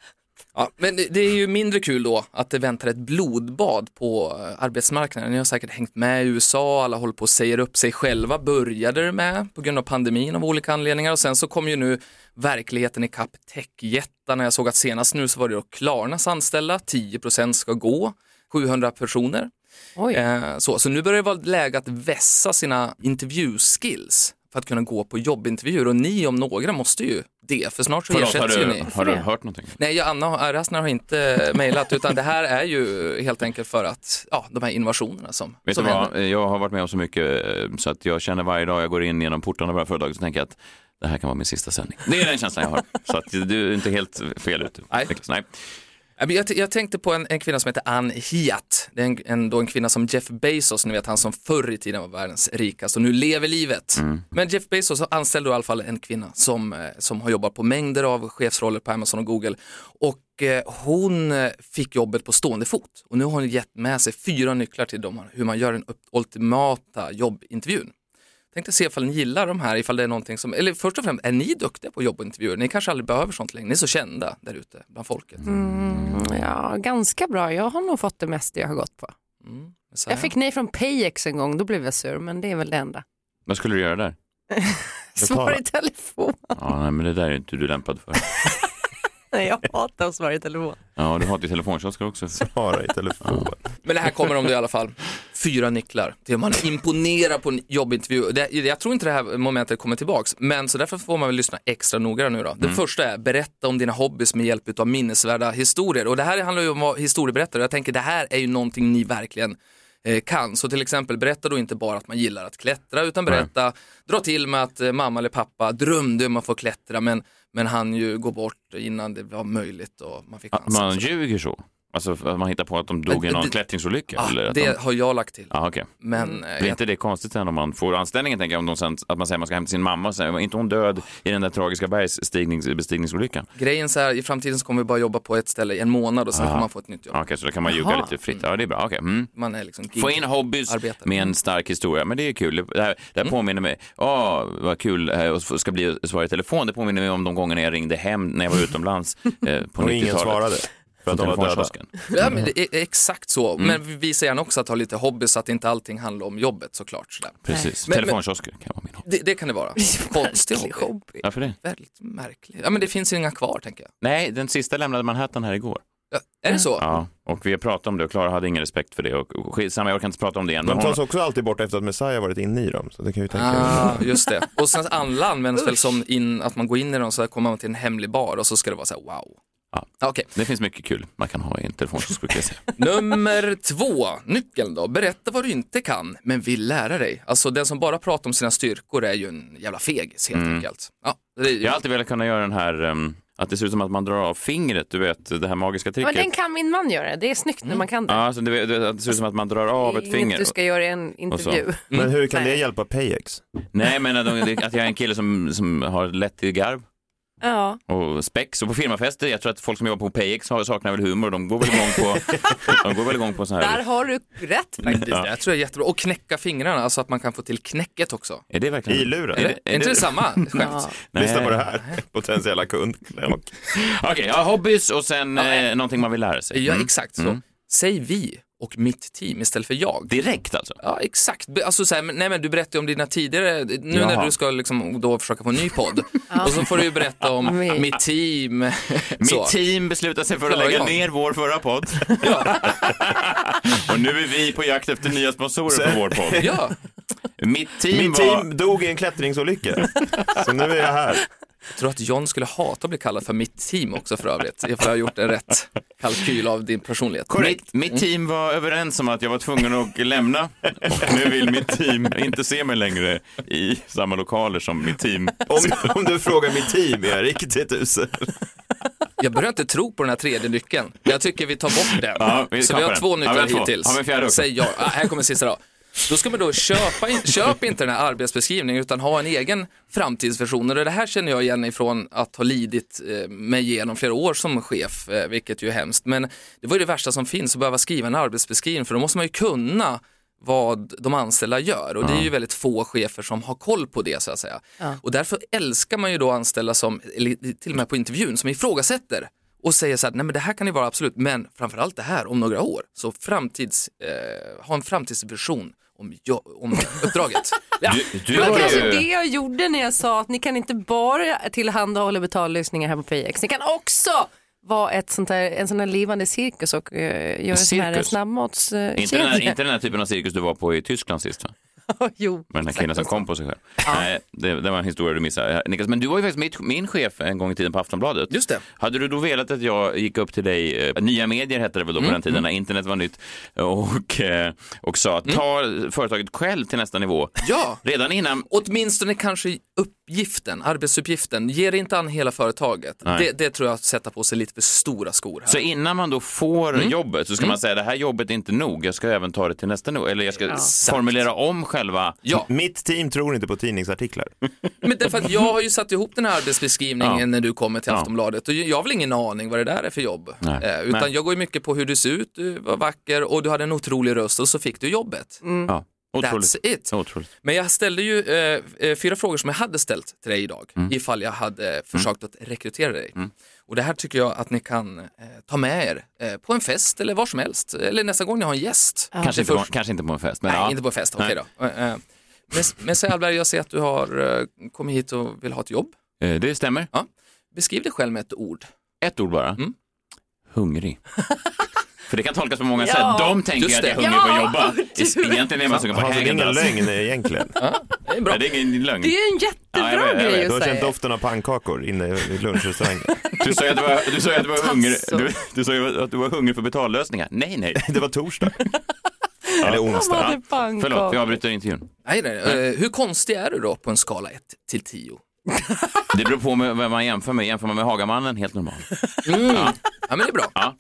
S10: Ja, men det- är ju mindre kul då att det väntar ett blodbad på eh, arbetsmarknaden. Ni har säkert hängt med i USA, alla håller på och säger upp sig själva, började det med på grund av pandemin av olika anledningar och sen så kom ju nu verkligheten ikapp techjättarna. Jag såg att senast nu så var det då Klarnas anställda, 10% ska gå, 700 personer. Eh, så, så nu börjar det vara läge att vässa sina intervjuskills för att kunna gå på jobbintervjuer och ni om några måste ju det, för snart så
S2: Förlåt,
S10: ersätts ju
S2: du,
S10: ni.
S2: har du hört någonting?
S10: Nej, Anna Rassner har inte mejlat utan det här är ju helt enkelt för att, ja, de här innovationerna som,
S2: Vet du
S10: som
S2: vad,
S10: händer.
S2: jag har varit med om så mycket så att jag känner varje dag jag går in genom portarna på det här företaget så tänker jag att det här kan vara min sista sändning. Det är den känslan jag har. Så att du är inte helt fel ute.
S10: Nej.
S2: Nej.
S10: Jag, jag tänkte på en, en kvinna som heter Ann Hiat. Det är en, en, då en kvinna som Jeff Bezos, ni vet han som förr i tiden var världens rikaste och nu lever livet. Men Jeff Bezos anställde i alla fall en kvinna som, eh, som har jobbat på mängder av chefsroller på Amazon och Google. Och eh, hon eh, fick jobbet på stående fot och nu har hon gett med sig fyra nycklar till dem, hur man gör den ultimata jobbintervjun. Tänkte se ifall ni gillar de här, ifall det är någonting som, eller först och främst, är ni duktiga på jobbintervjuer? Ni kanske aldrig behöver sånt längre, ni är så kända där ute bland folket.
S3: Mm, ja, ganska bra. Jag har nog fått det mesta jag har gått på.
S10: Så
S3: Jag fick nej från Payex en gång, då blev jag sur, men det är väl det enda.
S2: Vad skulle du göra där?
S3: Svar i telefon.
S2: Ja, nej, men det där är inte du lämpad för.
S3: Nej, jag hatar att svara i telefon.
S2: Ja, du har ju telefonkiosker också.
S4: Svara i telefon.
S10: Men det här kommer om det i alla fall. Fyra nycklar om man imponerar på en jobbintervju. Det, jag tror inte det här momentet kommer tillbaks, men så därför får man väl lyssna extra noga nu då. Det
S2: Mm.
S10: första är berätta om dina hobbys med hjälp av minnesvärda historier. Och det här handlar ju om att vara historieberättare. Jag tänker det här är ju någonting ni verkligen eh, kan. Så till exempel berätta då inte bara att man gillar att klättra utan berätta, dra till med att eh, mamma eller pappa drömde om att få klättra men, men han ju gå bort innan det var möjligt och man fick chansen.
S2: man ljuger så? Alltså att man hittar på att de dog i någon
S10: Det-
S2: klättringsolycka?
S10: Ja,
S2: eller att
S10: det
S2: de...
S10: har jag lagt till.
S2: Ja, okej.
S10: Men, eh,
S2: Blir inte det konstigt sen om man får anställningen, tänker jag, om de sen, att man säger att man ska hämta sin mamma och säger, var inte hon död i den där tragiska bergsbestigningsolyckan?
S10: Grejen så här, i framtiden så kommer vi bara jobba på ett ställe i en månad och sen får man få ett nytt jobb.
S2: Okej, så då kan man ljuga lite fritt. Ja, det är bra. Okej. Mm.
S10: Man är liksom
S2: Få in hobbys
S10: arbetare.
S2: med en stark historia, men det är kul. Det här, det här påminner mig, åh vad kul här och ska bli svar i telefon. Det påminner mig om de gångerna jag ringde hem när jag var utomlands eh, på 90-talet.
S4: Och ingen svarade, för att de var döda.
S10: Ja, men det är exakt så.
S2: Mm.
S10: Men vi visar gärna också att ha lite hobby så att inte allting handlar om jobbet såklart. Sådär.
S2: Precis,
S10: Men-
S2: telefonkiosker kan vara min hobby.
S10: Det, det kan det vara. Konstig hobby.
S2: Varför det?
S10: Väldigt märklig. Ja, men det finns ju inga kvar tänker jag.
S2: Nej, den sista lämnade Manhattan här igår.
S10: Är det så?
S2: Ja, och vi har pratat om det och Klara hade ingen respekt för det. Och och skitsamma, jag orkar inte prata om det igen.
S4: De tas
S2: hon,
S4: också alltid bort efter att Messiah varit inne i dem. Så det kan ju tänka
S10: Ah, just det. Och sen alla används väl som in, att man går in i dem så här kommer man till en hemlig bar och så ska det vara så här wow.
S2: Ja.
S10: Okej.
S2: Det finns mycket kul man kan ha i en säga.
S10: Nummer två, nyckeln då. Berätta vad du inte kan, men vill lära dig. Alltså den som bara pratar om sina styrkor är ju en jävla fegis helt
S2: Mm.
S10: enkelt. Ja, det är,
S2: Jag har alltid velat kunna göra den här, ehm, att det ser ut som att man drar av fingret, du vet, det här magiska
S3: Men
S2: tricket.
S3: den kan min man göra, det är snyggt när man kan det.
S2: Ja, alltså det, det, det ser ut som att man drar av ett finger.
S3: du ska göra i en intervju.
S4: Men hur kan
S3: Nej.
S4: det hjälpa Payex?
S2: Nej, men att, att jag är en kille som, som har lätt till garv
S3: Ja.
S2: och spex. Och på firmafester, jag tror att folk som jobbar på Payex har- saknar väl humor. De går väl igång på, de går väl igång på sån här...
S3: Där har du rätt faktiskt.
S2: Ja.
S10: Jag tror det är jättebra. Och knäcka fingrarna, alltså att man kan få till knäcket också.
S2: Är det verkligen...
S4: I luren?
S10: Är, det, är inte det samma skämt?
S2: Nej.
S4: Lyssna på det här, potentiella kund.
S2: Okej, ja, hobbys och sen eh, någonting man vill lära sig.
S10: Ja,
S2: Mm.
S10: exakt så.
S2: Mm.
S10: Säg vi och mitt team istället för jag.
S2: Direkt alltså?
S10: Ja, exakt. Alltså, så här, nej, men du berättade om dina tidigare, nu när
S2: Jaha.
S10: du ska liksom då försöka få en ny podd. Och så får du ju berätta om
S3: Mitt.
S10: team.
S2: Mitt team beslutar sig för att lägga ner vår förra podd. och nu är vi på jakt efter nya sponsorer för vår podd.
S10: Ja,
S2: Mitt team
S4: Mitt
S2: var...
S4: team dog i en klättringsolycka. Så nu är jag här.
S10: Jag tror att John skulle hata att bli kallad för mitt team också för övrigt, ifall jag har gjort en rätt kalkyl av din personlighet.
S2: Mitt, mitt team var överens om att jag var tvungen att lämna och nu vill mitt team inte se mig längre i samma lokaler som mitt team.
S4: Om, om du frågar mitt team, Erik, det är tusen.
S10: Jag börjar inte tro på den här tredje nyckeln. Jag tycker vi tar bort den.
S2: Ja, vi
S10: så vi har
S2: den.
S10: två
S2: Ja,
S10: nycklar
S2: vi har två.
S10: hittills.
S2: Också?
S10: Säg ja. Ah, här kommer sista då. Då ska man då köpa, in, köp inte den här arbetsbeskrivningen utan ha en egen framtidsversion. Och det här känner jag igen ifrån att ha lidit eh, mig igenom flera år som chef, eh, vilket ju är hemskt. Men det var ju det värsta som finns, att behöva skriva en arbetsbeskrivning, för då måste man ju kunna vad de anställda gör och det är ju väldigt få chefer som har koll på det så att säga.
S3: Ja.
S10: Och därför älskar man ju då anställda som, till och med på intervjun, som ifrågasätter och säger så här, nej men det här kan ju vara absolut, men framförallt det här om några år. Så framtids, eh, ha en framtidsvision om, om uppdraget. Ja.
S2: Du, du
S3: Det var kanske
S2: ju...
S3: det jag gjorde när jag sa att ni kan inte bara tillhandahålla betallösningar här på PayX. Ni kan också vara ett sånt där, en sån här livande cirkus och uh, göra sån här snabbmatskedja.
S2: Inte den, här, inte den här typen av cirkus du var på i Tyskland sist va?
S3: Jo.
S2: Med den här killen som kom på sig själv. Nej, det, det var en historia du missade. Niklas, men du var ju faktiskt mitt, min chef en gång i tiden på Aftonbladet.
S10: Just det.
S2: Hade du då velat att jag gick upp till dig, eh, nya medier hette det väl då på
S10: Mm,
S2: den tiden när internet var nytt, och, eh, och sa ta företaget själv till nästa nivå.
S10: Ja,
S2: Redan innan
S10: åtminstone kanske uppgiften, arbetsuppgiften, ger inte an hela företaget. Det, det tror jag sätta på sig lite för stora skor här.
S2: Så innan man då får
S10: Mm.
S2: jobbet så ska man säga det här jobbet är inte nog, jag ska även ta det till nästa nivå. Eller jag ska
S10: Ja.
S2: formulera om själva...
S10: Ja.
S4: Mitt team tror inte på tidningsartiklar.
S10: Men därför att jag har ju satt ihop den här arbetsbeskrivningen
S2: Ja.
S10: när du kommer till. Aftonbladet och jag har väl ingen aning vad det där är för jobb.
S2: Nej.
S10: Eh, utan
S2: Nej.
S10: jag går ju mycket på hur du ser ut, du var vacker och du hade en otrolig röst och så fick du jobbet.
S2: Ja, otroligt.
S10: That's it.
S2: otroligt.
S10: Men jag ställde ju eh, eh, fyra frågor som jag hade ställt till dig idag
S2: Mm.
S10: ifall jag hade försökt att rekrytera dig. Och det här tycker jag att ni kan eh, ta med er eh, på en fest eller var som helst. Eller nästa gång ni har en gäst.
S2: Kanske, inte på, kanske inte på en fest. Men
S10: Nej,
S2: ja.
S10: inte på en fest. Okej
S2: Nej.
S10: då. Eh, eh, Men, men säg Alberg, jag ser att du har eh, kommit hit och vill ha ett jobb.
S2: Det stämmer.
S10: Ja. Beskriv dig själv med ett ord.
S2: Ett ord bara.
S10: Mm.
S2: Hungrig. För det kan tolkas på många
S3: Ja,
S2: sätt. De tänker att jag är hungrig på att jobba. Egentligen är man sugen på
S4: Har det ingen
S2: Häagen-Dazs.
S4: lögn egentligen?
S10: Det är bra.
S2: Nej, det är ingen lögn.
S3: Det är ju en
S2: Ja,
S3: jättebra
S2: jag vet, jag
S3: grej.
S4: Du
S3: att
S4: har känt
S3: säga.
S4: doften av pannkakor inne i lunchrestaurangen.
S2: Du sa ju att du var, du sa ju att du var hungrig. Du, du sa ju att du var hungrig för betallösningar. Nej, nej.
S4: Det var torsdag. Eller
S3: De
S4: onsdag.
S3: hade pannkakor.
S2: Förlåt, vi avbryter intervjun.
S10: Nej, nej. Eh, hur konstig är du då på en skala 1 till 10?
S2: Det beror på med vem man jämför med. Jämför man med Hagamannen, helt normal.
S10: Mm. Ja. men det är bra.
S2: Ja.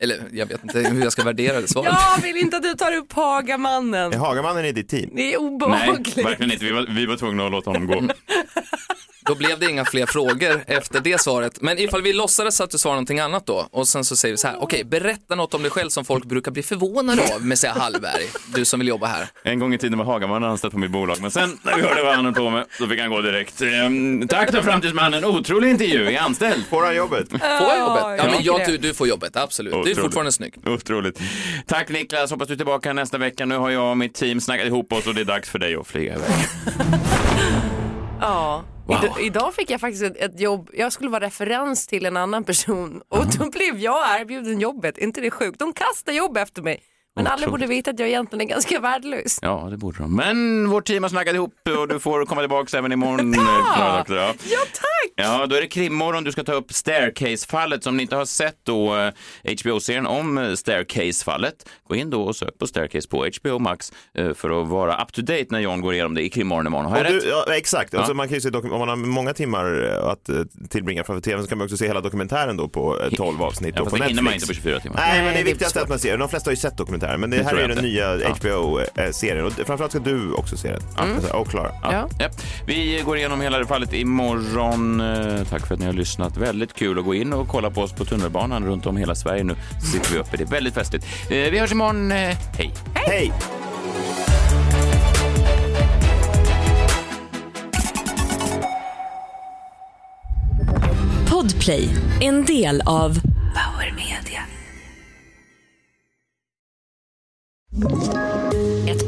S10: Eller jag vet inte hur jag ska värdera det svaret.
S3: Jag vill inte att du tar upp Hagamannen.
S4: Är Hagamannen i ditt team?
S3: Det är
S2: Nej,
S3: obehagligt.
S2: verkligen inte. Vi var, vi var tvungna att låta honom gå.
S10: Då blev det inga fler frågor efter det svaret. Men ifall vi låtsades att du svarade någonting annat då och sen så säger vi så här, okej, berätta något om dig själv som folk brukar bli förvånade av med säga Hallberg, du som vill jobba här.
S2: En gång i tiden var Hagamannen anställd på mitt bolag, men sen när vi hörde vad han höll på med, då fick han gå direkt. Ehm, tack då framtidsmannen, otrolig intervju, är anställd.
S4: Får han jobbet?
S10: Får jag jobbet? Ja, men
S3: jag
S10: ja, du, du får jobbet, absolut. Du är
S2: Otroligt.
S10: fortfarande snygg.
S2: Otroligt. Tack Niklas, hoppas du är tillbaka nästa vecka. Nu har jag och mitt team snackat ihop oss och det är dags för dig att flyga iväg.
S3: Ja. Idag, idag fick jag faktiskt ett, ett jobb, jag skulle vara referens till en annan person och då blev jag erbjuden jobbet. Är inte det sjukt? De kastar jobb efter mig. Men alla borde veta att jag egentligen är ganska värdelös.
S2: Ja, det borde de. Men vårt team har snackat ihop och du får komma tillbaka även imorgon. eh, ja.
S3: Ja tack!
S2: Ja, då är det krimmorgon. Du ska ta upp Staircase-fallet. Som ni inte har sett då eh, HBO-serien om eh, Staircase-fallet, gå in då och sök på Staircase på HBO Max eh, för att vara up to date när John går igenom det i krimmorgon imorgon. Har jag
S4: du,
S2: rätt?
S4: ja, exakt,
S2: Ja.
S4: alltså man kan ju se, om man har många timmar eh, att eh, tillbringa framför tvn så kan man också se hela dokumentären då på eh, 12 avsnitt
S2: Ja,
S4: då
S2: fast
S4: på
S2: det hinner man inte på 24 timmar.
S4: Nej, men det
S3: är
S4: viktigaste är att man ser De flesta har ju sett dokumentären, men det,
S2: Det
S4: här är den nya
S2: Ja.
S4: HBO-serien och framförallt ska du också se den. Alltså, Och Klara.
S2: Ja. Ja. Vi går igenom hela det fallet imorgon. Eh, Tack för att ni har lyssnat. Väldigt kul att gå in och kolla på oss på tunnelbanan runt om hela Sverige nu. Så sitter vi uppe. Det är väldigt festligt. Eh, Vi hörs imorgon. Eh, Hej!
S4: Hej!
S8: Podplay, en del av Power Media. Ett